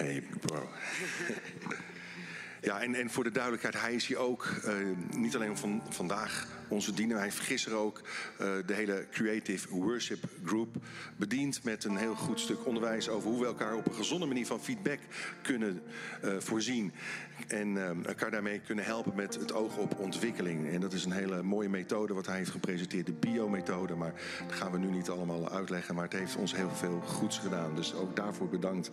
Ja, en, en voor de duidelijkheid, hij is hier ook eh, niet alleen van vandaag onze diener. Hij heeft gisteren ook eh, de hele Creative Worship Group bediend met een heel goed stuk onderwijs over hoe we elkaar op een gezonde manier van feedback kunnen eh, voorzien. En elkaar daarmee kunnen helpen met het oog op ontwikkeling. En dat is een hele mooie methode wat hij heeft gepresenteerd, de biomethode. Maar dat gaan we nu niet allemaal uitleggen. Maar het heeft ons heel veel goeds gedaan. Dus ook daarvoor bedankt,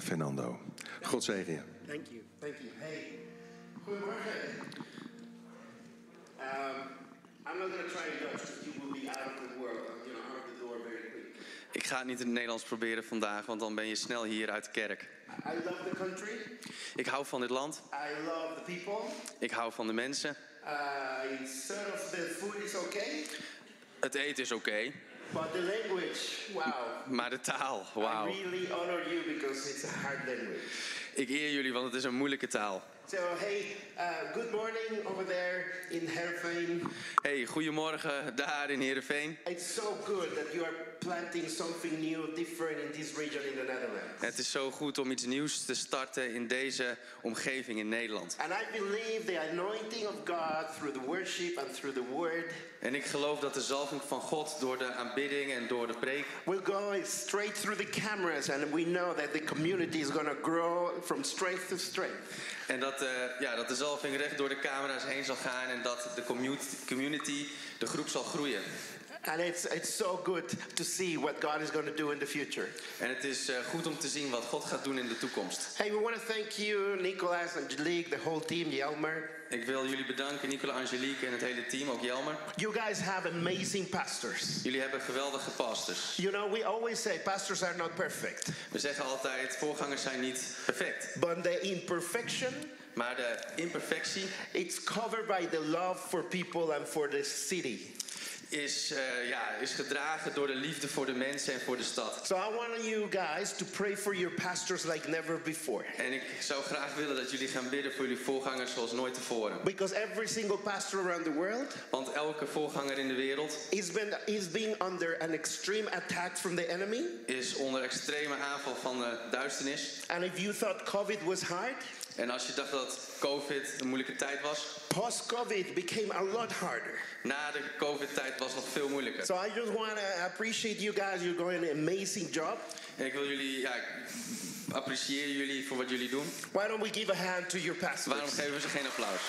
Fernando. God zegen je. Thank you. Thank you. Hey, goedemorgen. Um, I'm not going to try in Dutch because you will be out of the world, you know, out of the door very quick. Ik ga het niet in het Nederlands proberen vandaag, want dan ben je snel hier uit de kerk. I love the country. Ik hou van dit land. I love the people. Ik hou van de mensen. Uh, sort of the food is okay. Het eten is oké. But the language, wow. Maar de taal, wauw. I really honor you because it's a hard language. Ik eer jullie, want het is een moeilijke taal. So hey, uh, good morning over there in Heerenveen. Hey, goedemorgen daar in Heerenveen. It's so good that you are planting something new, different in this region in the Netherlands. Het is zo goed om iets nieuws te starten in deze omgeving in Nederland. And I believe the anointing of God through the worship and through the word. En ik geloof dat de zalving van God door de aanbidding en door de preek will go straight through the cameras and we know that the community is going to grow from strength to strength. En dat, uh, ja, dat de zalving recht door de camera's heen zal gaan en dat de community, de groep zal groeien. And it's, it's so good to see what God is going to do in the future. En het is uh, goed om te zien wat God gaat doen in de toekomst. Hey, we want to thank you, Nicolas, Angelique, the whole team, Jelmer. Ik wil jullie bedanken, Nicola, Angelique en het hele team, ook Jelmer. You guys have amazing pastors. Jullie hebben geweldige pastors. You know, we always say pastors are not perfect. We zeggen altijd, voorgangers zijn niet perfect. But the imperfection maar de imperfectie it's covered by the love for people and for the city is, uh, ja, is gedragen door de liefde voor de mensen en voor de stad. So I want you guys to pray for your pastors like never before. En ik zou graag willen dat jullie gaan bidden voor jullie voorgangers zoals nooit tevoren. Because every single pastor around the world Want elke voorganger in de wereld is, been, is being under an extreme attack from the enemy. Is onder extreme aanval van de duisternis. And if you thought COVID was hard, en als je dacht dat COVID een moeilijke tijd was. Post-COVID became a lot harder. Na de COVID-tijd was het nog veel moeilijker. So I just want to appreciate you guys. You're doing an amazing job. En ik wil jullie, ja, appreciëren jullie voor wat jullie doen. Why don't we give a hand to your pastors? Waarom geven we ze geen applaus?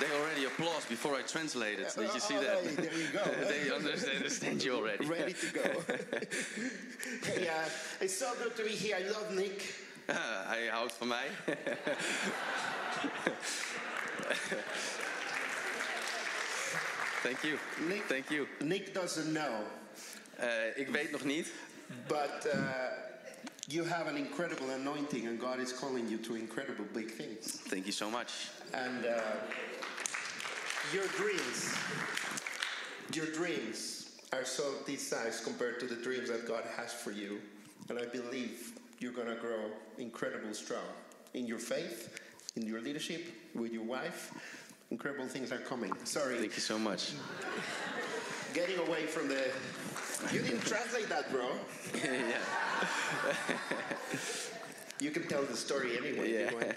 They already applaud before I translate it. Did you see that? Oh, there you go. they understand, understand you already. Ready to go. hey, uh, it's so good to be here. I love Nick. Hij houdt van mij. Thank you. Nick, Thank you. Nick doesn't know. Uh, ik weet nog niet. But uh, you have an incredible anointing, and God is calling you to incredible big things. Thank you so much. And uh, your dreams, your dreams are so this size compared to the dreams that God has for you. And I believe you're going to grow incredibly strong in your faith, in your leadership, with your wife. Incredible things are coming. Sorry. Thank you so much. Getting away from the. You didn't translate that, bro. yeah. you can tell the story anyway. Yeah.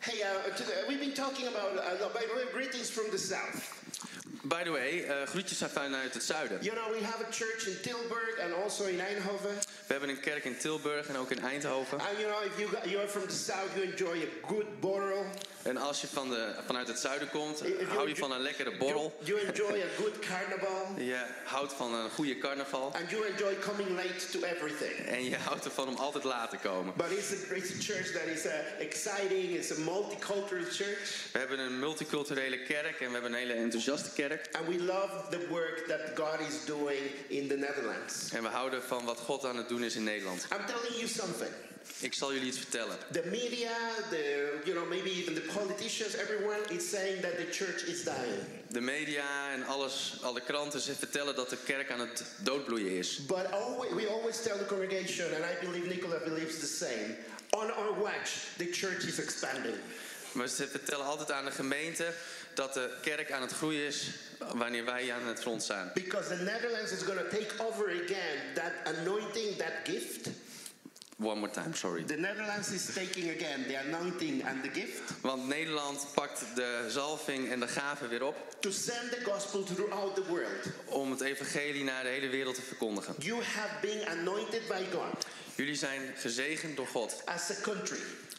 Hey, uh, today, we've been talking about, uh, by the way, greetings from the south. By the way, uh, groetjes vanuit het zuiden. You know, we have a church in Tilburg and also in Eindhoven. We hebben een kerk in Tilburg en ook in Eindhoven. And you know, if you, you are from the south, you enjoy a good borrel. En als je van de, vanuit het zuiden komt, hou je van een lekkere borrel. You, you enjoy a good carnival. Je houdt van een goede carnaval. And you enjoy coming late to everything. En je houdt ervan om altijd laat te komen. But it's a, it's a church that is uh, exciting. It's a multicultural church. We hebben een multiculturele kerk en we hebben een hele enthousiaste kerk. And we love the work that God is doing in the Netherlands. En we houden van wat God aan het doen is in Nederland. I'm telling you something. Ik zal jullie iets vertellen. The media, the you know maybe even the politicians, everyone is saying that the church is dying. De media en alles, alle kranten ze vertellen dat de kerk aan het doodbloeien is. But always, we always tell the congregation, and I believe Nicola believes the same. On our watch, the church is expanding. Maar ze vertellen altijd aan de gemeente dat de kerk aan het groeien is wanneer wij aan het front staan. Because the Netherlands is going to take over again that anointing, that gift. One more time, sorry. The Netherlands is taking again the anointing and the gift Want Nederland pakt de zalving en de gaven weer op to send the gospel throughout the world. om het evangelie naar de hele wereld te verkondigen. You have been anointed by God Jullie zijn gezegend door God as a country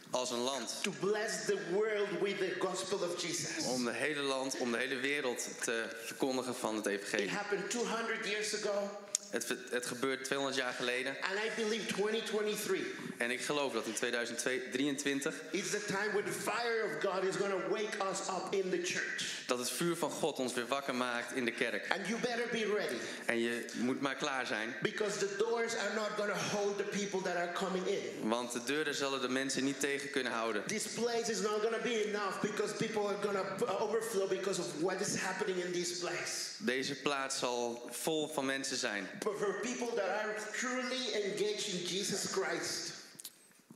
als een land to bless the world with the gospel of Jesus. om de hele land, om de hele wereld te verkondigen van het It evangelie. happened 200 years ago, Het, het gebeurt 200 jaar geleden and I believe 2023 en ik geloof dat in 2023 is the time where the fire of God is going to wake us up in the church. dat het vuur van God ons weer wakker maakt in de kerk. And you better be ready En je moet maar klaar zijn, because the doors are not going to hold the people that are coming in. want de deuren zullen de mensen niet tegen kunnen houden. This place is not going to be enough because people are going to overflow because of what is happening in this place. Deze plaats zal vol van mensen zijn, But for people that are truly engaged in Jesus Christ,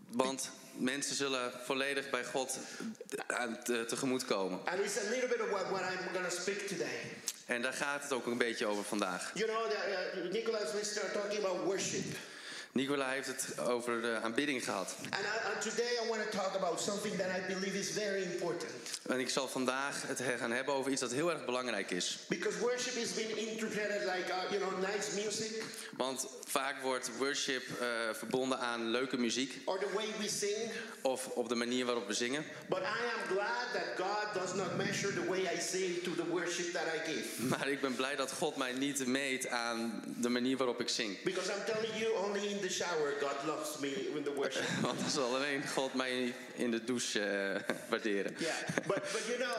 want mensen zullen volledig bij God tegemoet komen. and it's a little bit of what, what I'm going to speak today. En daar gaat het ook een beetje over vandaag. You know, uh, Nicholas, we start talking about worship. Nicola heeft het over de aanbidding gehad. And, I, and today I want to talk about something that I believe is very important. En ik zal vandaag het gaan hebben over iets dat heel erg belangrijk is. Because worship is being interpreted like, uh, you know, nice music Want vaak wordt worship verbonden aan leuke muziek or the way we sing. of op de manier waarop we zingen. But I am glad that God does not measure the way I sing to the worship that I give. Maar ik ben blij dat God mij niet meet aan de manier waarop ik zing. Because I'm telling you, only in the shower God loves me in the worship. Want dan zal alleen God mij in de douche eh, waarderen. Yeah, but but you know,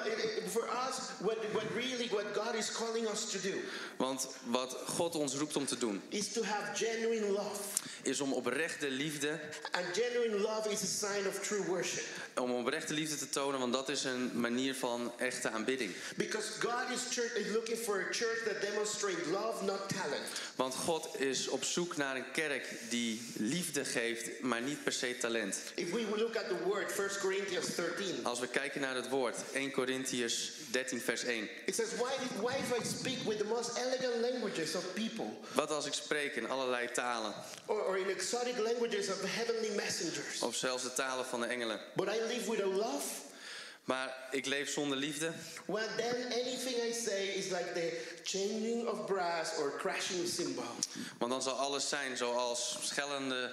for us, what what really what God is calling us to do Want wat God ons roept om te doen, is to have genuine love, is om oprechte liefde, and genuine love is a sign of true worship. om oprechte liefde te tonen, want dat is een manier van echte aanbidding. Because God is, looking for a church that demonstrates love, not talent. Want God is op zoek naar een kerk die liefde geeft, maar niet per se talent. If we look at the word, 1 Corinthians 13, Als we kijken naar het woord, 1 Corinthians 13 vers 1. it says, why, why if I speak with the most elegant languages of people, Wat als ik spreek in allerlei talen, or, or in exotic languages of heavenly messengers, of zelfs de talen van de engelen, but I live with a love? maar ik leef zonder liefde, Well, then anything I say is like the changing of brass or crashing cymbal. want dan zal alles zijn zoals schellende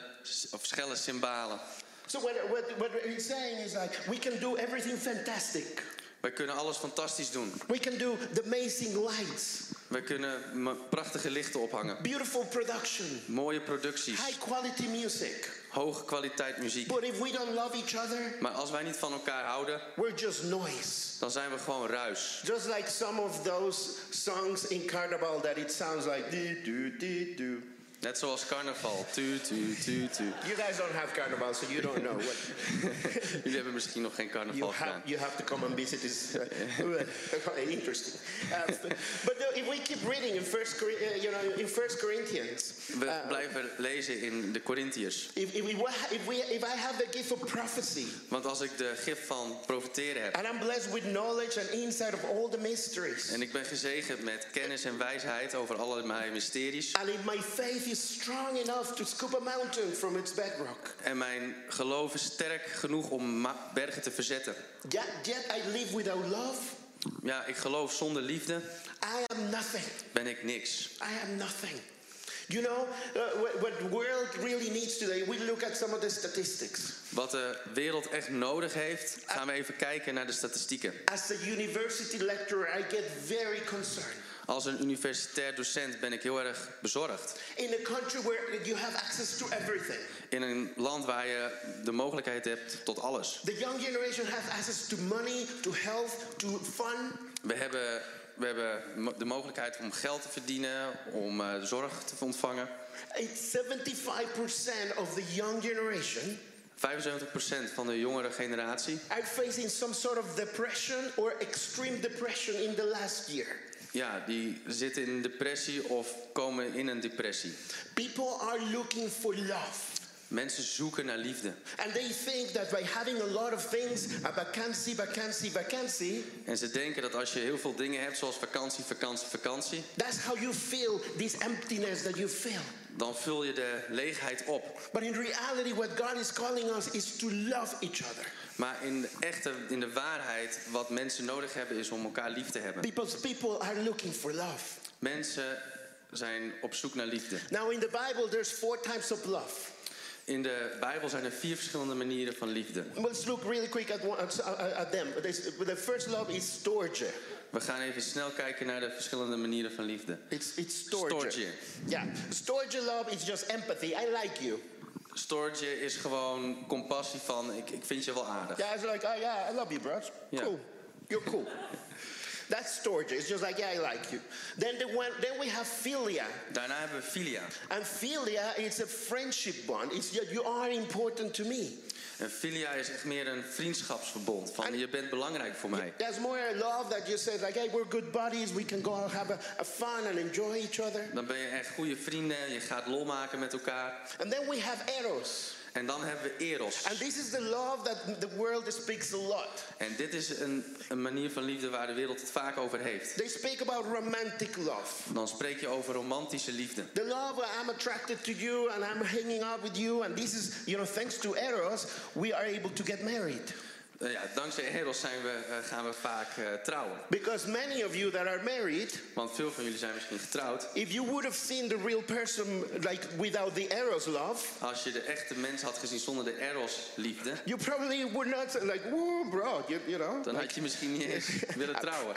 of schelle cymbalen. So what, what, what he's saying is like, we can do everything fantastic. Wij kunnen alles fantastisch doen. We can do the amazing lights, Wij kunnen prachtige lichten ophangen, beautiful production, mooie producties, high quality music. hoge kwaliteit muziek. But if we don't love each other, Maar als wij niet van elkaar houden, we're just noise. dan zijn we gewoon ruis. Just like some of those songs in Carnival that it sounds like dee doo dee doo. Net zoals carnaval. Tu, tu, tu, tu. You guys don't have Carnival, so you don't know what. Jullie hebben misschien nog geen carnaval You gedaan. have, you have to come and visit. It's uh, interesting. Uh, but no, if we keep reading in First, uh, you know, in First Corinthians, We uh, blijven lezen in de Corinthiërs. if, if, we, if, we, if I have the gift of prophecy Want als ik de gif van profiteren heb and I'm blessed with knowledge and insight of all the mysteries, en ik ben gezegend met kennis en wijsheid over allerlei mysteries and if my faith is strong enough to scoop a mountain from its bedrock, en mijn geloof is sterk genoeg om bergen te verzetten. yet, yet I live without love, Ja, ik geloof zonder liefde I am nothing. ben ik niks. I am nothing. You know, uh, what, what the world really needs today, we look at some of the statistics. Wat de wereld echt nodig heeft, gaan we even kijken naar de statistieken. As a university lecturer, I get very concerned. Als een universitair docent ben ik heel erg bezorgd. In a country where you have access to everything, In een land waar je de mogelijkheid hebt tot alles. the young generation has access to money, to health, to fun. We hebben, we hebben de mogelijkheid om geld te verdienen, om eh, zorg te ontvangen. It's 75% of the young generation 75% van de jongere generatie are facing some sort of depression or extreme depression in the last year. Ja, die zitten in een depressie of komen in een depressie. People are looking for love. Mensen zoeken naar liefde. And they think that by having a lot of things, a vacancy, vacancy, vacancy, En ze denken dat als je heel veel dingen hebt, zoals vakantie, vakantie, vakantie, that's how you feel this emptiness that you feel. Dan vul je de leegheid op. But in reality, what God is calling us is to love each other. Maar in de echte, in de waarheid, wat mensen nodig hebben, is om elkaar lief te hebben. Because people are looking for love. Mensen zijn op zoek naar liefde. Now, in the Bible, there's four types of love. In de Bijbel zijn er vier verschillende manieren van liefde. Let's look really quick at, one, at, at them. The first love is storge. We gaan even snel kijken naar de verschillende manieren van liefde. It's, it's storge. Storge. Yeah. Storge love is just empathy. I like you. Storge is gewoon compassie van ik, ik vind je wel aardig. Yeah, it's like, oh yeah, I love you, bro. Yeah. Cool. You're cool. That's storge. It's just like, yeah, I like you. Then, the one, then we have philia. Daarna hebben we filia. And philia is a friendship bond. It's you are important to me. En filia is echt meer een vriendschapsverbond. Van je bent belangrijk voor mij. There's more love that you say, like, hey, we're good buddies. We can go out have a, a fun and enjoy each other. Dan ben je echt goede vrienden. Je gaat lol maken met elkaar. And then we have eros. En dan hebben we eros. And this is the love that the world speaks a lot. En dit is een, een manier van liefde waar de wereld het vaak over heeft. They speak about romantic love. Dan spreek je over romantische liefde. The love where I'm attracted to you and I'm hanging out with you. And this is, you know, thanks to Eros, we are able to get married. Eh, ja, dankzij eros zijn we, eh, gaan we vaak eh, trouwen. Because many of you that are married, Want veel van jullie zijn misschien getrouwd. if you would have seen the real person like without the Eros love, Als je de echte mens had gezien zonder de eros liefde, you probably would not like, whoa, bro, you, you know. dan had je misschien niet eens willen trouwen.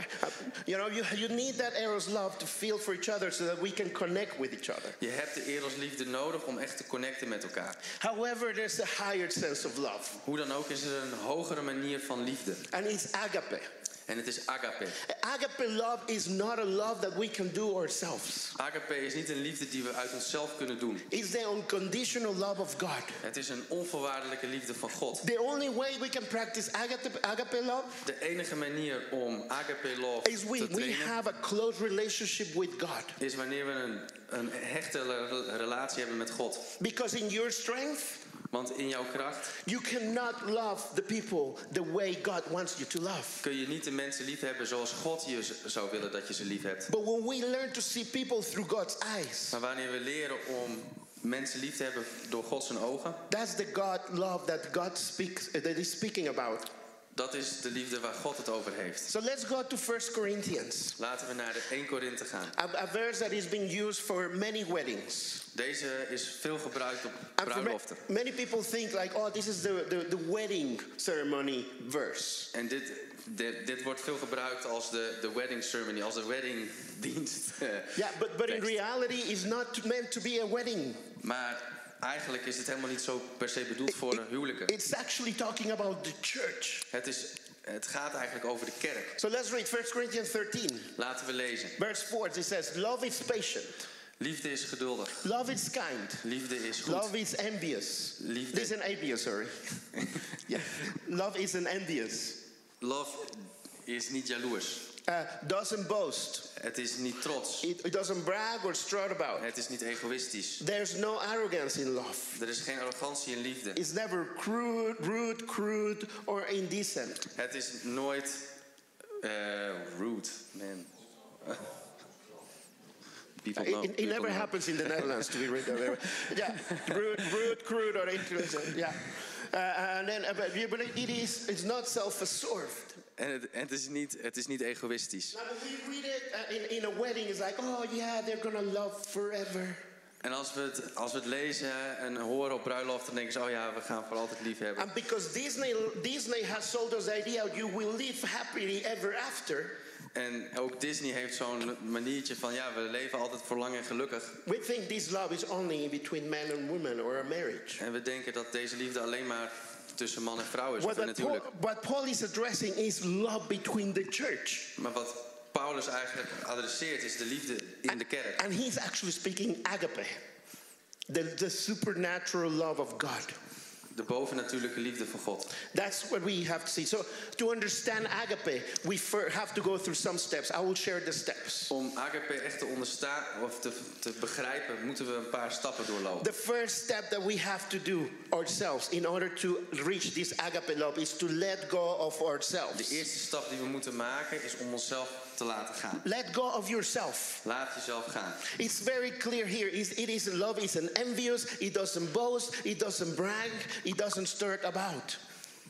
You know, you, you need that Eros love to feel for each other so that we can connect with each other. Je hebt de eros liefde nodig om echt te connecten met elkaar. However, there's a higher sense of love, Hoe dan ook is er een hogere manier van liefde. and it's agape. En het is agape. Agape love is not a love that we can do ourselves. Agape is niet een liefde die we uit onszelf kunnen doen. It's the unconditional love of God. Het is een onvoorwaardelijke liefde van God. The only way we can practice agape, agape love De enige manier om agape love is we, te we trainen have a close relationship with God. is wanneer we een, een hechte re- relatie hebben met God. Because in your strength, Want in jouw kracht you cannot love the people the way God wants you to love. kun je niet de mensen lief hebben zoals God je z- zou willen dat je ze lief hebt. But when we learn to see people through God's eyes, Maar wanneer we leren om mensen lief te hebben door God zijn ogen, that's the God love that God speaks uh, that is speaking about. Dat is de liefde waar God het over heeft. So let's go to 1 Corinthians, Laten we naar de 1 Korinthe gaan. a, a verse that is being used for many weddings. Deze is veel gebruikt op bruiloften. many people think like, oh, this is the, the, the wedding ceremony verse. En dit, dit, dit wordt veel gebruikt als de, de wedding ceremony, als de weddingdienst. eh, Yeah, but, but in reality, it's not meant to be a wedding. Maar eigenlijk is het helemaal niet zo per se bedoeld voor It- huwelijken. it's actually talking about the church. Het, is, het gaat eigenlijk over de kerk. So let's read 1 Corinthians 13, Laten we lezen. verse 4. It says, Love is patient, Liefde is geduldig. love is kind, Liefde is goed. love is envious. Liefde- This is an envious, sorry. yeah. Love is an envious. Love is niet jaloers. Uh, doesn't boast. Het is niet trots. It, it doesn't brag or strut about. Het is niet egoïstisch. There's no arrogance in love. Er is geen arrogantie in liefde. It's never crude, rude, crude, or indecent. Het is nooit eh, rude, man. People know. It, never know. happens in the Netherlands to be rude. Yeah, rude, rude, crude, or indecent. Yeah. Uh, and then, but, it is, it's not self-absorbed. En het, en het, is niet, het is niet egoïstisch. Now, we read it uh, in, in a wedding, it's like, oh yeah, they're gonna love forever. En als we, het, als we het lezen en horen op bruiloft, dan denken ze: oh ja, we gaan voor altijd lief hebben. And because Disney, Disney has sold us the idea you will live happily ever after, En ook Disney heeft zo'n maniertje van: ja, we leven altijd voor lang en gelukkig. we think this love is only between man and woman or a marriage. En we denken dat deze liefde alleen maar tussen man en vrouw is, What, of. Paul, what Paul is addressing is love between the church. Maar wat Paulus eigenlijk adresseert is de liefde in de kerk. And he's actually speaking agape, the, the supernatural love of God. De bovennatuurlijke liefde van God. That's what we have to see. So, to understand agape, we have to go through some steps. I will share the steps. Om agape echt te onderstaan of te, te begrijpen, moeten we een paar stappen doorlopen. The first step that we have to do ourselves in order to reach this agape love is to let go of De ourselves. eerste stap die we moeten maken is om onszelf te laten gaan. Let go of yourself. Laat jezelf gaan. It's very clear here. It's- It is love isn't envious. It doesn't boast. It doesn't brag. It doesn't stir about.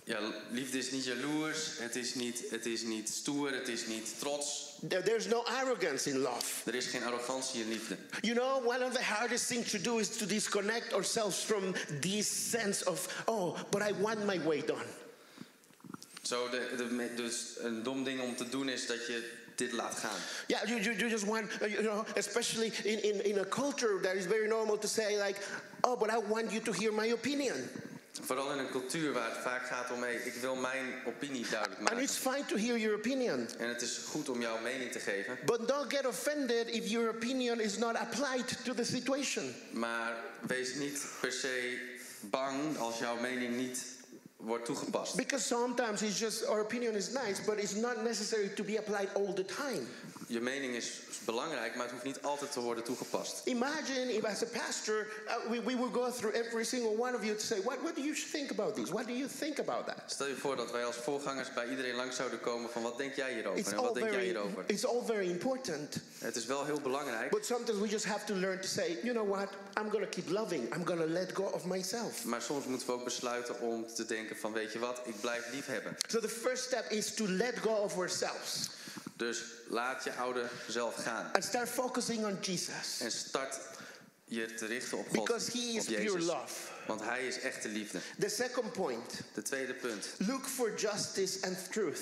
Ja, liefde is niet jaloers, het is niet, het is niet stoer, het is niet trots. There- There's no arrogance in love. Er is geen arrogantie in liefde. You know, one of the hardest things to do is to disconnect ourselves from this sense of, oh, but I want my way done. Zo, de, dus een dom ding om te doen is dat je dit laat gaan. Yeah, you, you, you just want, uh, you know, especially in, in, in a culture that is very normal to say, like, oh, but I want you to hear my opinion. Vooral in een cultuur waar het vaak gaat om, hey, ik wil mijn opinie duidelijk And maken. it's fine to hear your opinion. En het is goed om jouw mening te geven. But don't get offended if your opinion is not applied to the situation. Maar wees niet per se bang als jouw mening niet wordt toegepast. Because sometimes it's just, our opinion is nice, but it's not necessary to be applied all the time. Je mening is belangrijk, maar het hoeft niet altijd te worden toegepast. Imagine if, as a pastor, uh, we, we will go through every single one of you to say, what, what do you think about this? What do you think about that? Stel je voor dat wij als voorgangers bij iedereen langs zouden komen van wat denk jij hierover It's en wat denk jij very, hierover. it's all very important. Het is wel heel belangrijk, But sometimes we just have to learn to say, you know what? I'm going to keep loving. I'm going to let go of myself. maar soms moeten we ook besluiten om te denken van weet je wat, ik blijf lief hebben. So the first step is to let go of ourselves Dus laat je oude zelf gaan and start focusing on Jesus. en start je te richten op God, Because he is op pure Jezus. love. Want hij is echte liefde. The second point De tweede punt, look for justice and truth.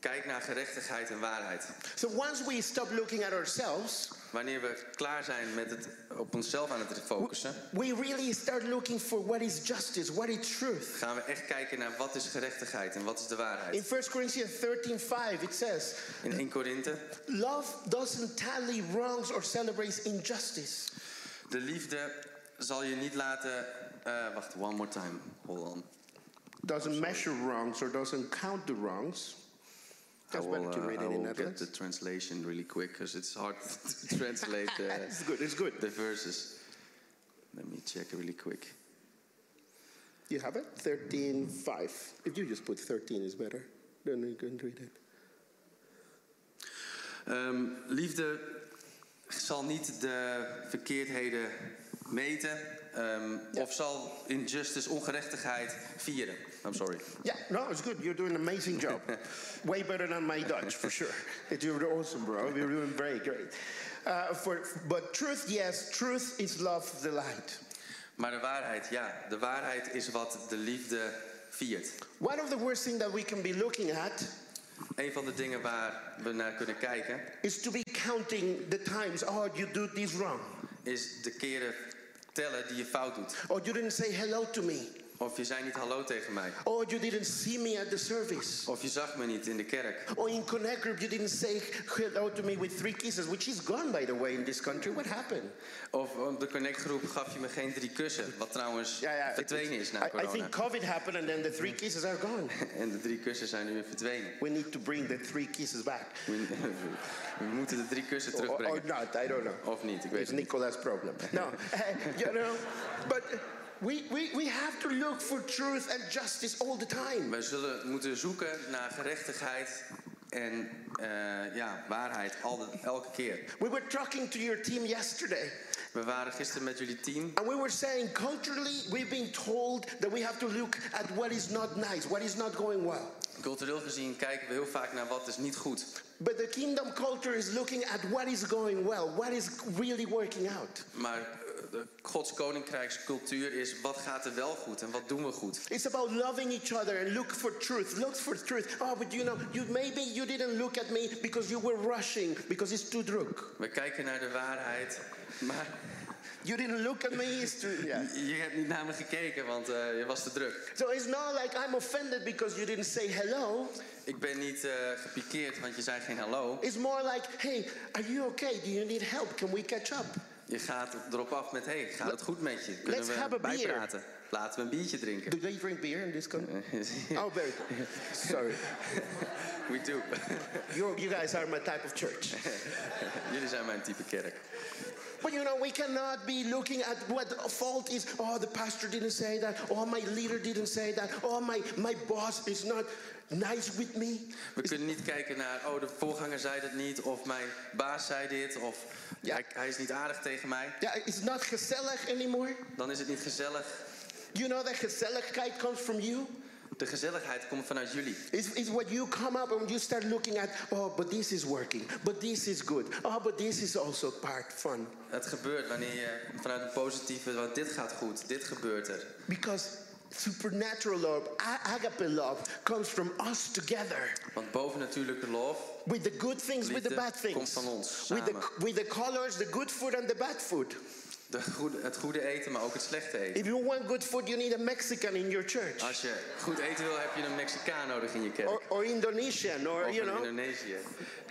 kijk naar gerechtigheid en waarheid. So once we stop looking at ourselves, Wanneer we klaar zijn met het op onszelf aan het focussen, we really start looking for what is justice, what is truth. gaan we echt kijken naar wat is gerechtigheid en wat is de In waarheid. 1 Corinthians 13:5 it says, In 1 Korinthe, "Love doesn't tally wrongs or celebrates injustice." de liefde zal je niet laten... eh, wacht, one more time. Hold on. Doesn't measure wrongs or doesn't count the wrongs. I That's will, better to uh, read I it in will get the translation really quick because it's hard to translate uh, It's good. It's good. the verses. Let me check really quick. You have it? 13:5. If you just put 13 is better. Then you can read it. Ehm, liefde zal niet de verkeerdheden meten ehm, of zal injustice, ongerechtigheid vieren. I'm sorry. Yeah, no, it's good. You're doing an amazing job. Way better than my Dutch, for sure. You're awesome, bro. You're doing very great. Uh, for, but truth, yes, truth is love, the light. Maar de waarheid, ja, de waarheid is wat de liefde viert. One of the worst things that we can be looking at Een van de dingen waar we naar kunnen kijken is to be counting the times, oh, you do this wrong. is de keren tellen die je fout doet. Or you didn't say hello to me. Of je zei niet hallo tegen mij. Or you didn't see me at the service. Of je zag me niet in de kerk. Or in Connect Group, you didn't say hello to me with three kisses, which is gone, by the way, in this country. What happened? Of op de Connect groep gaf je me geen drie kussen. Wat trouwens verdwenen is na I, I corona. think COVID happened and then the three kisses are gone. En de drie kussen zijn nu weer verdwenen. We need to bring the three kisses back. We, we moeten de drie kussen Or, or terugbrengen. not, I don't know. Of niet, ik weet It's het niet. Nicola's problem. No, uh, you know, but we, we, we have to look for truth and justice all the time. We zullen moeten zoeken naar gerechtigheid en eh, ja, waarheid al elke keer. We were talking to your team yesterday, We waren gisteren met jullie team and we were saying culturally, we've been told that we have to look at what is not nice, what is not going well. Cultureel gezien kijken we heel vaak naar wat is niet goed. But the kingdom culture is looking at what is going well, what is really working out. Maar Gods koninkrijkscultuur is wat gaat er wel goed en wat doen we goed. It's about loving each other and look for truth. Look for truth. Oh, but you know, you maybe you didn't look at me because you were rushing because it's too druk. We kijken naar de waarheid, maar You didn't look at me. It's too, yeah. je hebt niet naar me gekeken, want eh, je was te druk. So it's not like I'm offended because you didn't say hello. Ik ben niet eh, gepikeerd, want je zei geen hallo. It's more like, hey, are you okay? Do you need help? Can we catch up? Je gaat erop af met, hey, gaat het goed met je? Kunnen Let's have a we beer. bijpraten? Laten we een biertje drinken. Do they drink beer in this country? Oh, very good. Sorry. We do. You, you guys are my type of church. Jullie zijn mijn type kerk. But you know, we cannot be looking at what the fault is. Oh, the pastor didn't say that. Oh, my leader didn't say that. Oh, my, my boss is not nice with me. We kunnen niet kijken naar, oh, de voorganger zei dat niet, of mijn baas zei dit, of Ja. hij, hij is niet aardig tegen mij. Yeah, it's not gezellig anymore. Dan is het niet gezellig. You know that gezelligheid comes from you? De gezelligheid komt vanuit jullie. It's, it's what you come up and you start looking at, oh, but this is working. But this is good. Oh, but this is also part fun. Het gebeurt wanneer je vanuit een positieve, want dit gaat goed, dit gebeurt er. Because supernatural love, agape love, comes from us together. Want bovennatuurlijke lof, With the good things, with the bad things. komt van ons, With the, samen. with the colors, the good food and the bad food. De goede, het goede eten, maar ook het slechte eten. If you want good food, you need a Mexican in your church. Als je goed eten wil, heb je een Mexicaan nodig in je kerk. Or, or Indonesian, or, of you know. Indonesië.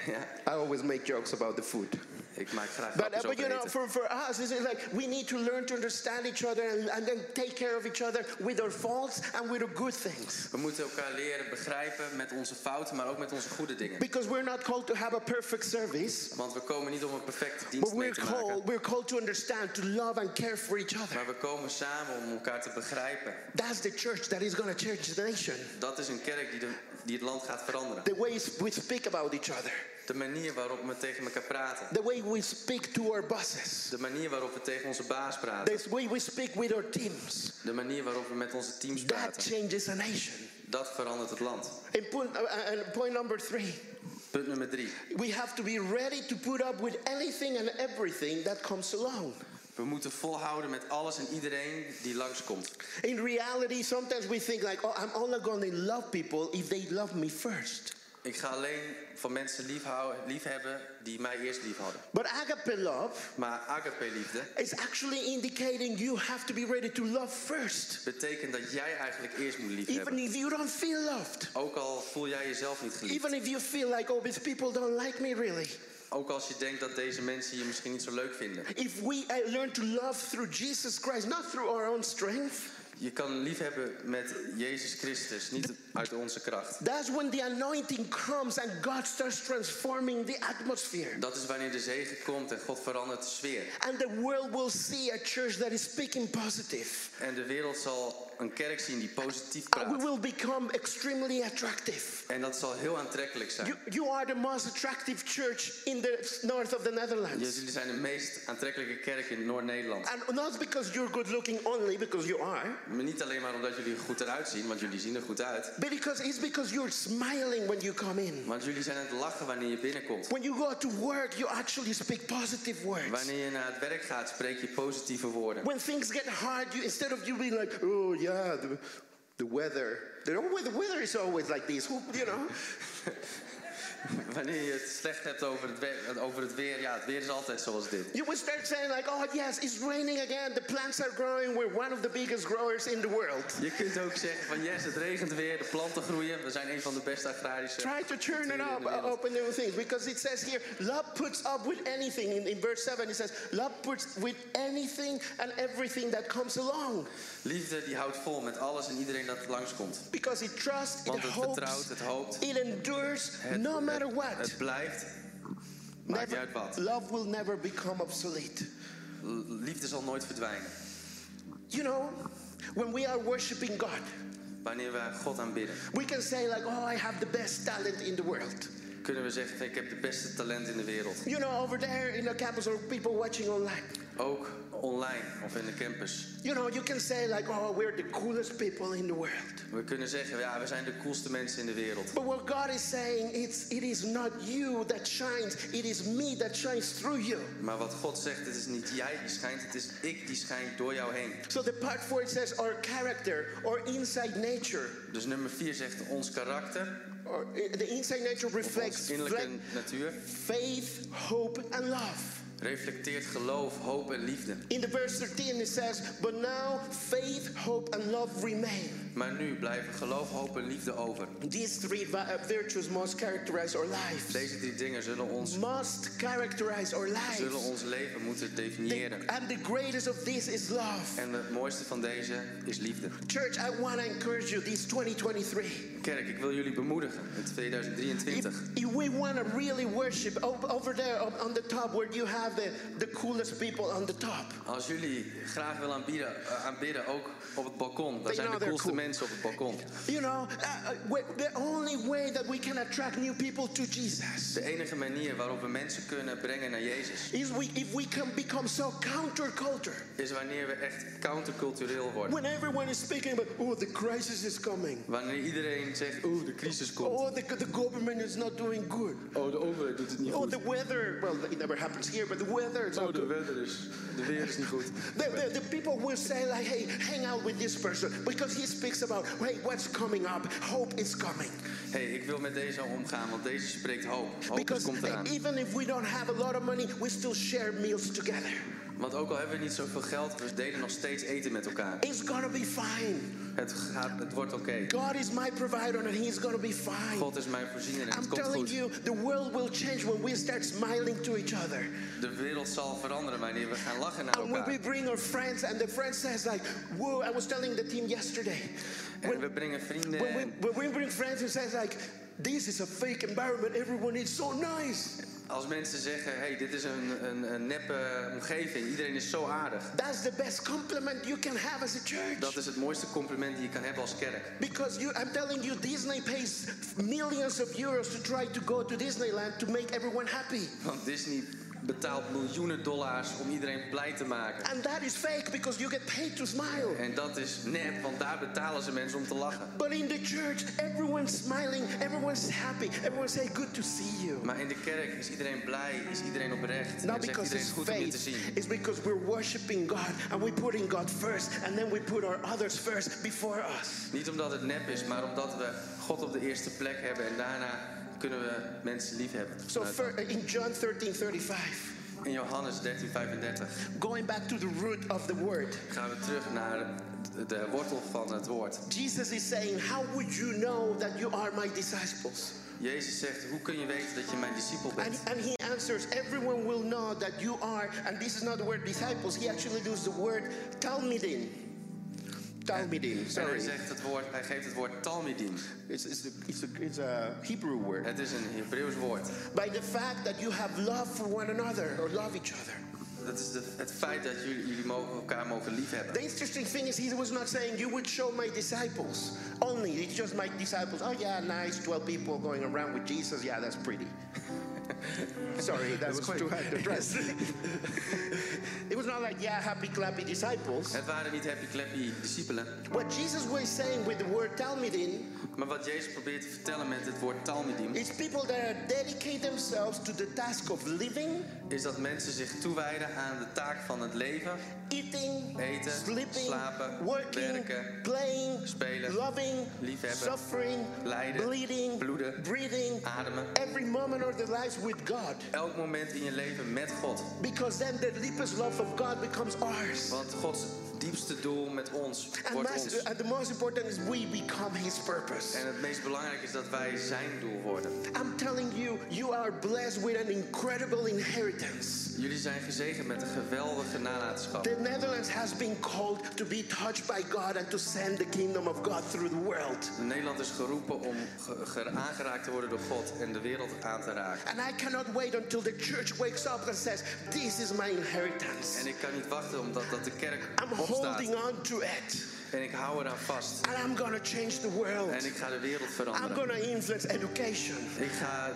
Ja, I always make jokes about the food. Ik maak graag But, uh, but you know, for, for us, it's like we need to learn to understand each other and, and then take care of each other with our faults and with our good things. We moeten elkaar leren begrijpen met onze fouten, maar ook met onze goede dingen. Because we're not called to have a perfect service, Want we komen niet om een perfecte but dienst mee we're te maken. called, we're called to understand, to love and care for each other. Maar we komen samen om elkaar te begrijpen. That's the church that is going to change the nation. Dat is een kerk die, de, die het land gaat veranderen. The way we speak about each other, De manier waarop we tegen elkaar praten. the way we speak to our bosses, De manier waarop we tegen onze baas praten. the way we speak with our teams. De manier waarop we met onze teams That praten. changes a nation. Dat verandert het land. And point, uh, uh, point number three. Punt nummer drie. We have to be ready to put up with anything and everything that comes along. We moeten volhouden met alles en iedereen die langskomt. In reality, sometimes we think like, oh, I'm only going to love people if they love me first. Ik ga alleen van mensen liefhouden, liefhebben die mij eerst lief hadden. But agape love Maar agape-liefde is actually indicating you have to be ready to love first, betekent dat jij eigenlijk eerst moet even liefhebben. if you don't feel loved. Ook al voel jij jezelf niet geliefd. Even if you feel like, oh, these people don't like me really. Ook als je denkt dat deze mensen je misschien niet zo leuk vinden. If we uh, learn to love through Jesus Christ, not through our own strength, Je kan liefhebben met Jezus Christus, niet uit onze kracht. that's when the anointing comes and God starts transforming the atmosphere. Dat is wanneer de zegen komt en God verandert de sfeer. And the world will see a church that is speaking positive. En de wereld zal een kerk zien die positief And we praat. will become extremely attractive. En dat zal heel aantrekkelijk zijn. You, you are the most attractive church in the north of the Netherlands. Jullie zijn de meest aantrekkelijke kerk in Noord-Nederland. And not because you're good looking only, because you are, Maar niet alleen maar omdat jullie er goed eruit zien, want jullie zien er goed uit. but because it's because you're smiling when you come in. Want jullie zijn aan het lachen wanneer je binnenkomt. When you go to work, you actually speak positive words. Wanneer je naar het werk gaat, spreek je positieve woorden. When things get hard, you instead of you being like, oh yeah, the, the weather, the, the weather is always like this, you know. Wanneer je het slecht hebt over het, we- over het weer, ja, het weer is altijd zoals dit. You will start saying like, oh yes, it's raining again. The plants are growing. We're one of the biggest growers in the world. Je kunt ook zeggen van yes, het regent weer, de planten groeien. We zijn een van de beste agrarische. Try to turn it up, de wereld. up and new things, because it says here, love puts up with anything. In, in verse seven, it says, love puts with anything and everything that comes along, Liefde die houdt vol met alles en iedereen dat langskomt. because it trusts, it Want het hopes, vertrouwt, het hoopt. it endures, Het, no matter what. Het blijft. Maakt Never- uit wat. love will never become obsolete. Liefde zal nooit verdwijnen. You know, when we are worshiping God, Wanneer we God aanbidden, we can say like, oh, I have the best talent in the world. kunnen we zeggen: Ik heb de beste talent in de wereld. You know, over there in the campus or people watching online. Ook online of in de campus. You know, you can say like, oh, we're the coolest people in the world. We kunnen zeggen: Ja, we zijn de coolste mensen in de wereld. But what God is saying, it's, it is not you that shines, it is me that shines through you. Maar wat God zegt: Het is niet jij die schijnt, het is ik die schijnt door jou heen. So the part four says our character or inside nature. Dus nummer 4 zegt ons karakter, Or uh, the inside nature reflects innerlijke natuur, faith, hope, and love. Reflecteert geloof, hoop en liefde. In the verse 13 it says, But now faith, hope, and love remain. Maar nu blijven geloof, hoop en liefde over. These three uh, virtues must characterize our lives. Deze drie dingen zullen ons, Must characterize our zullen lives. ons leven moeten definiëren. The- and the greatest of this is love. En het mooiste van deze is liefde. Church, I want to encourage you this 2023. Kerk, ik wil jullie bemoedigen in If, 2023. if we want to really worship over there on the top where you have the, the coolest people on the top. Als jullie graag willen aanbieden, eh, aanbidden, ook op het balkon. Daar They zijn know de they're coolste cool. mensen op het balkon. You know, uh, uh, we- the only way that we can attract new people to Jesus De enige manier waarop we mensen kunnen brengen naar Jezus... is we, if we can become so counterculture. is wanneer we echt countercultureel worden. When everyone is speaking about, oh, the crisis is coming. Wanneer iedereen zegt, oeh, de crisis komt. Oh, the, the government is not doing good. Oh, de overheid doet het niet Oh, goed. the weather. Well, it never happens here, but the weather is Oh, de good. weather is, de weer is niet goed. The, the, the people will say like, hey, hang out with this person because he speaks about, hey, what's coming up? Hope is coming. hey, ik wil met deze omgaan, want deze spreekt hoop. Hoop is Because komt eraan. even if we don't have a lot of money, we still share meals together. Want ook al hebben we niet zoveel geld, we delen nog steeds eten met elkaar. It's gonna be fine. Het, gaat, het wordt oké. God is my provider and he's gonna be fine. God is mijn voorziener en het I'm komt telling goed. you, the world will change when we start smiling to each other. De wereld zal veranderen wanneer we gaan lachen naar And when we elkaar. bring our friends and the friend says like, whoa, I was telling the team yesterday. En When, we brengen vrienden when, we, en when we bring friends and says like, this is a fake environment, everyone is so nice. Als mensen zeggen, hey, dit is een, een, een neppe omgeving, iedereen is zo aardig. That's the best compliment you can have as a church. Dat is het mooiste compliment die je kan hebben als kerk. Because you, I'm telling you, Disney pays millions of euros to try to go to Disneyland to make everyone happy. Want Disney betaalt miljoenen dollars om iedereen blij te maken. And that is fake because you get paid to smile. En dat is nep, want daar betalen ze mensen om te lachen. But in the church, everyone's smiling, everyone's happy, everyone say, good to see you. Maar in de kerk is iedereen blij, is iedereen oprecht. Not En zegt iedereen it's goed om je te faith, zien. it's because we're worshiping God and we're putting God first and then we put our others first before us. Niet omdat het nep is, maar omdat we God op de eerste plek hebben. En daarna kunnen we mensen lief hebben. So fir- in John 13 35, In Johannes 13, 35 going back to the root of the word, gaan we terug naar de, wortel van het woord. Jesus is saying, How would you know that you are my disciples? Jezus zegt, hoe kun je weten dat je mijn discipel And, bent? and he answers, Everyone will know that you are, and this is not the word disciples, he actually uses the word talmidin. Talmidin, En hij, sorry. zegt het woord, hij geeft het woord talmidim. It's, it's, a, it's, a, it's a Hebrew word. Het is een Hebreeuws woord. By the fact that you have love for one another or love each other. Dat is de, het feit dat jullie, jullie mogen, elkaar mogen lief hebben. The interesting thing is, he was not saying you would show my disciples only. It's just my disciples. Oh, yeah, nice, 12 people going around with Jesus. Yeah, that's pretty. Sorry, that was quite- too hard to address. it was not like, yeah, happy, clappy disciples. Het waren niet happy clappy discipelen. What Jesus was saying with the word Talmudin Maar wat Jezus probeert te vertellen met het woord talmidim... is people that dedicate themselves to the task of living, is dat mensen zich toewijden aan de taak van het leven. eating, Eten, sleeping, slapen, working, werken, playing, spelen, loving, liefhebben, suffering, lijden, bleeding, bloeden, breathing, ademen. every moment of their lives with God. Elk moment in je leven met God. Because then the deepest love of God becomes ours. Want Gods diepste doel met ons And, wordt mas- ons. and the most important is we become His purpose. En het meest belangrijke is dat wij zijn doel worden. I'm telling you, you are blessed with an incredible inheritance. Jullie zijn gezegend met een geweldige nalatenschap. The Netherlands has been called to be touched by God and to send the kingdom of God through the world. Nederland is geroepen om ge- ge- aangeraakt te worden door God en de wereld aan te raken. And I cannot wait until the church wakes up and says, This is my inheritance. En ik kan niet wachten omdat dat de kerk I'm holding on to it. En ik hou eraan vast. And I'm to change the world. En ik ga de wereld I'm going to influence education. Ik ga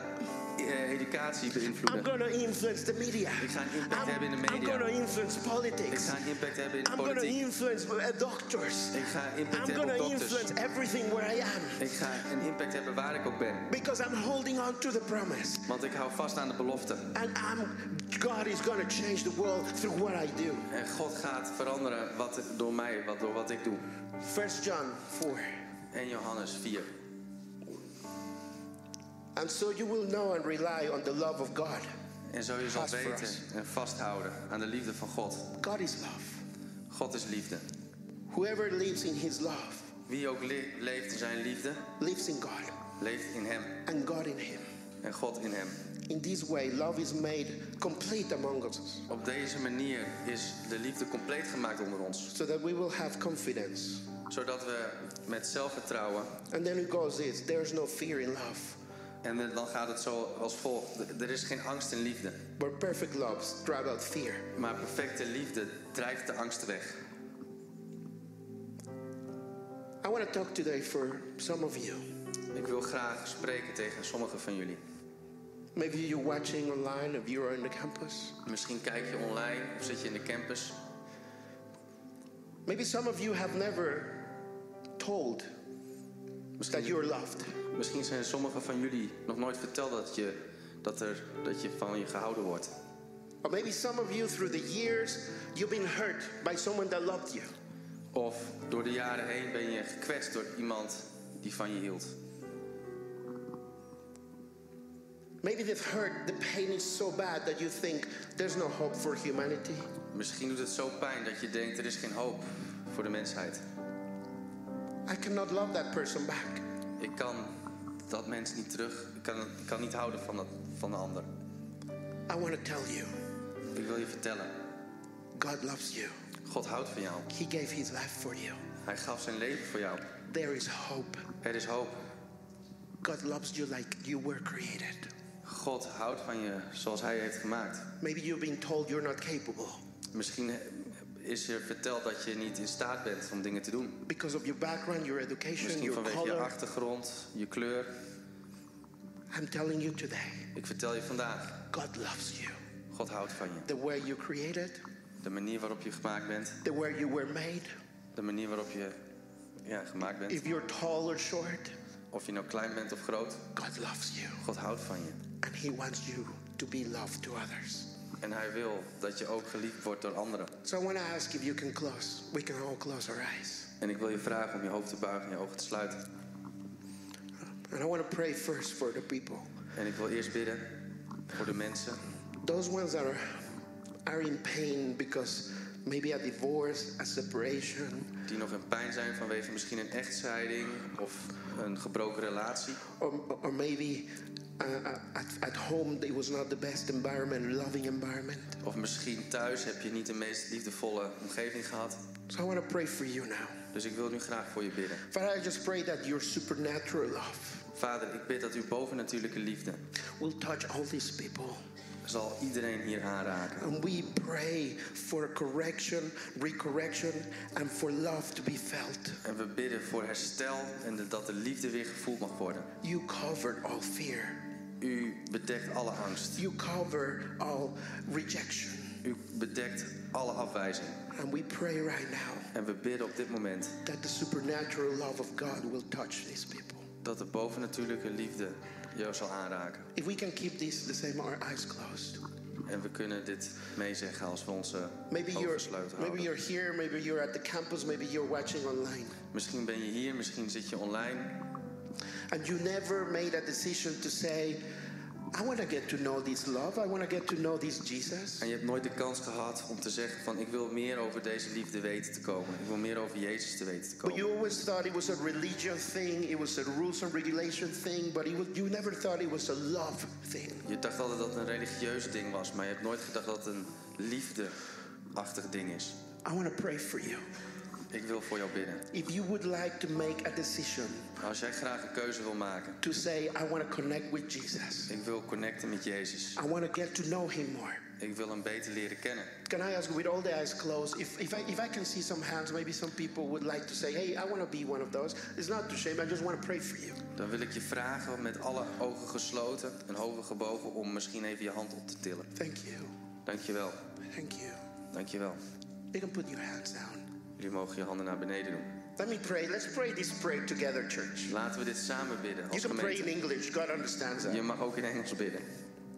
educatie I'm beïnvloeden. going to influence the media. Ik ga een impact I'm, hebben in de I'm media. going to influence Ik politics. ga een impact hebben in de I'm going to politiek. influence uh, doctors. Ik ga impact I'm hebben op dokters. influence everything where I am. Ik ga een impact hebben waar ik ook ben. Because I'm holding on to the promise. Want ik hou vast aan de belofte. And I'm, God is to change the world through what I do. En God gaat veranderen wat, door mij, wat, door wat ik doe. 1 John 4. En Johannes 4. And so you will know and rely on the love of God. En zo je zal weten en vasthouden aan de liefde van God. God is love. God is liefde. Whoever lives in his love Wie ook le- leeft in zijn liefde, lives in God leeft in hem. and God in him. en God in hem. In this way, love is made complete among us, Op deze manier is de liefde compleet gemaakt onder ons. so that we will have confidence. Zodat we met zelfvertrouwen, And then it goes this there's no fear in love, en dan gaat het zo als volgt. Er is geen angst in liefde. but perfect love drives out fear. Maar perfecte liefde drijft de angst weg. I want to talk today for some of you. Ik wil graag spreken tegen sommigen van jullie. Maybe you're watching online, if you're on the campus. Misschien kijk je online of zit je in de campus. Maybe some of you have never told that you're loved. misschien zijn sommigen van jullie nog nooit verteld dat je, dat, er, dat je van je gehouden wordt. Or maybe some of you, through the years, you've been hurt by someone that loved you. Of door de jaren heen ben je gekwetst door iemand die van je hield. Maybe the hurt, the pain is so bad that you think there's no hope for humanity. Misschien doet het zo pijn dat je denkt er is geen hoop voor de mensheid. I cannot love that person back. Ik kan dat mens niet terug. Ik kan, ik kan niet houden van, dat, van de ander. I want to tell you, Ik wil je vertellen. God loves you. God houdt van jou. He gave his life for you. Hij gaf zijn leven voor jou. There is hope. Er is hoop. God loves you like you were created. God houdt van je zoals hij je heeft gemaakt. Maybe you've been told you're not capable Misschien is je verteld dat je niet in staat bent om dingen te doen. because of your background, your education, Misschien your vanwege je color. achtergrond, je kleur. I'm telling you today, Ik vertel je vandaag. God loves you. God houdt van je. The way you're created, De manier waarop je gemaakt bent. the way you were made. De manier waarop je ja, gemaakt bent. If you're tall or short, Of je nou klein bent of groot. God loves you. God houdt van je. And He wants you to be loved to others. En hij wil dat je ook geliefd wordt door anderen. So I want to ask if you can close. We can all close our eyes. En ik wil je vragen om je hoofd te buigen en je ogen te sluiten. And I want to pray first for the people. En ik wil eerst bidden voor de mensen. Those ones that are, are in pain because maybe a divorce, a separation, Die nog in pijn zijn vanwege misschien een echtscheiding of een gebroken relatie. or, or maybe uh, at, at home it was not the best environment, loving environment. Of misschien thuis heb je niet de meest liefdevolle omgeving gehad. So I want to pray for you now. Dus ik wil nu graag voor je bidden. Father, I just pray that your supernatural love Vader, ik bid dat uw bovennatuurlijke liefde will touch all these people. Zal iedereen hier aanraken. And we pray for correction, recorrection, and for love to be felt. En we bidden voor herstel en dat de liefde weer gevoeld mag worden. You covered all fear. U bedekt alle angst. You cover all rejection. U bedekt alle afwijzing. And we pray right now En we bidden op dit moment that the supernatural love of God will touch these people. dat de bovennatuurlijke liefde jou zal aanraken. If we can keep this the same, our eyes closed. En we kunnen dit meezeggen als we onze Maybe ogen you're gesloten maybe houden. you're here, maybe you're at the campus, maybe you're watching online. Misschien ben je hier, misschien zit je online. And you never made a decision to say, I want to get to know this love. I want to get to know this Jesus. En je hebt nooit de kans gehad om te zeggen van ik wil meer over deze liefde weten te komen. Ik wil meer over Jezus te weten te But komen. you always thought it was a religion thing, it was a rules and regulation thing, but it was, you never thought it was a love thing. Je dacht altijd dat het een religieus ding was, maar je hebt nooit gedacht dat het een liefdeachtig ding is. I want to pray for you. Ik wil voor jou bidden. If you would like to make a decision Als jij graag een keuze wil maken, to say, I want to connect with Jesus, ik wil connecten met Jezus. I want to get to know him more. Ik wil hem beter leren kennen. Can I ask, with all the eyes closed, if, if, I, if I can see some hands, maybe some people would like to say, hey, I want to be one of those. It's not to shame, I just want to pray for you. Dan wil ik je vragen met alle ogen gesloten en hoofden gebogen om misschien even je hand op te tillen. Thank you. Dankjewel. Thank you. Dankjewel. You can put your hands down. Jullie mogen je handen naar beneden doen. Let me pray. Let's pray this prayer together, church. Laten we dit samen bidden You als can pray in gemeente. English. God understands Je that. mag ook in Engels bidden.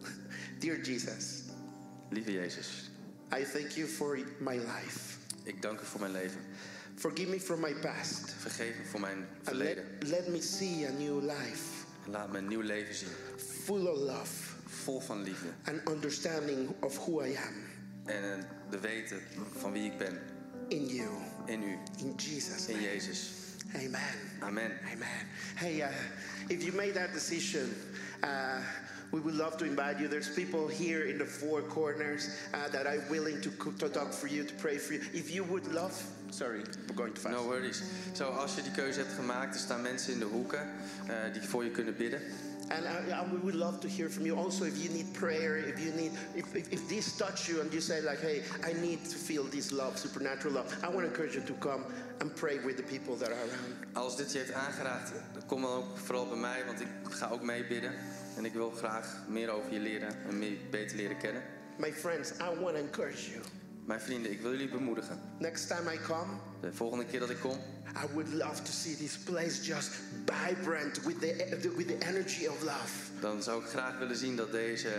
Dear Jesus, Lieve Jezus, I thank you for my life. ik dank u voor mijn leven. Forgive me for my past. Vergeef me voor mijn And let, verleden. let me see a new life En laat me een nieuw leven zien. full of love Vol van liefde. and understanding of who I am En de weten van wie ik ben. in you. In u. In Jesus' In. Jezus. Amen. Amen. Amen. Hey, uh, if you made that decision, uh, We would love to invite you. There's people here in the four corners uh, that are willing to, to talk for you, to pray for you. If you would love, sorry, we're going too fast. No worries. Zo, als je die keuze hebt gemaakt, er staan mensen in de hoeken eh, die voor je kunnen bidden. And uh, yeah, we would love to hear from you. Also, if you need prayer, if you need, if, if, if this touch you and you say like, hey, I need to feel this love, supernatural love, I want to encourage you to come and pray with the people that are around. Als dit je heeft aangeraakt, kom dan ook vooral bij mij, want ik ga ook mee bidden. En ik wil graag meer over je leren en meer beter leren kennen. My friends, I want to encourage you. Mijn vrienden, ik wil jullie bemoedigen. Next time I come, De volgende keer dat ik kom, I would love to see this place just vibrant with the, with the energy of love. dan zou ik graag willen zien dat deze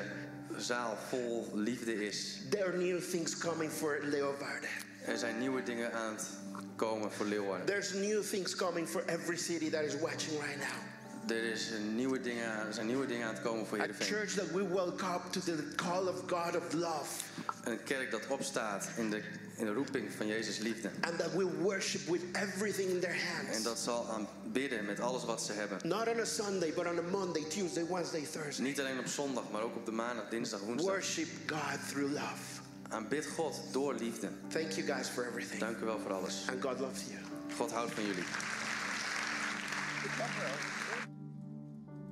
zaal vol liefde is. There are new things coming for Leeuwarden. Er zijn nieuwe dingen aan het komen voor Leeuwarden. There's new things coming for every city that is watching right now. Er, is een nieuwe dingen, er zijn nieuwe dingen aan het komen voor A Heerenveen. church that welcome up to the call of God of love. Een kerk dat opstaat in de, in de roeping van Jezus liefde. And that will worship with everything in their En hands. dat zal aanbidden met alles wat ze hebben. Not on a Sunday, but on a Monday, Tuesday, Wednesday, Thursday. Niet alleen op zondag, maar ook op de maandag, dinsdag, woensdag. Worship God through love. Aanbid God door liefde. Thank you guys for everything. Dank u wel voor alles. And God loves you. God houdt van jullie.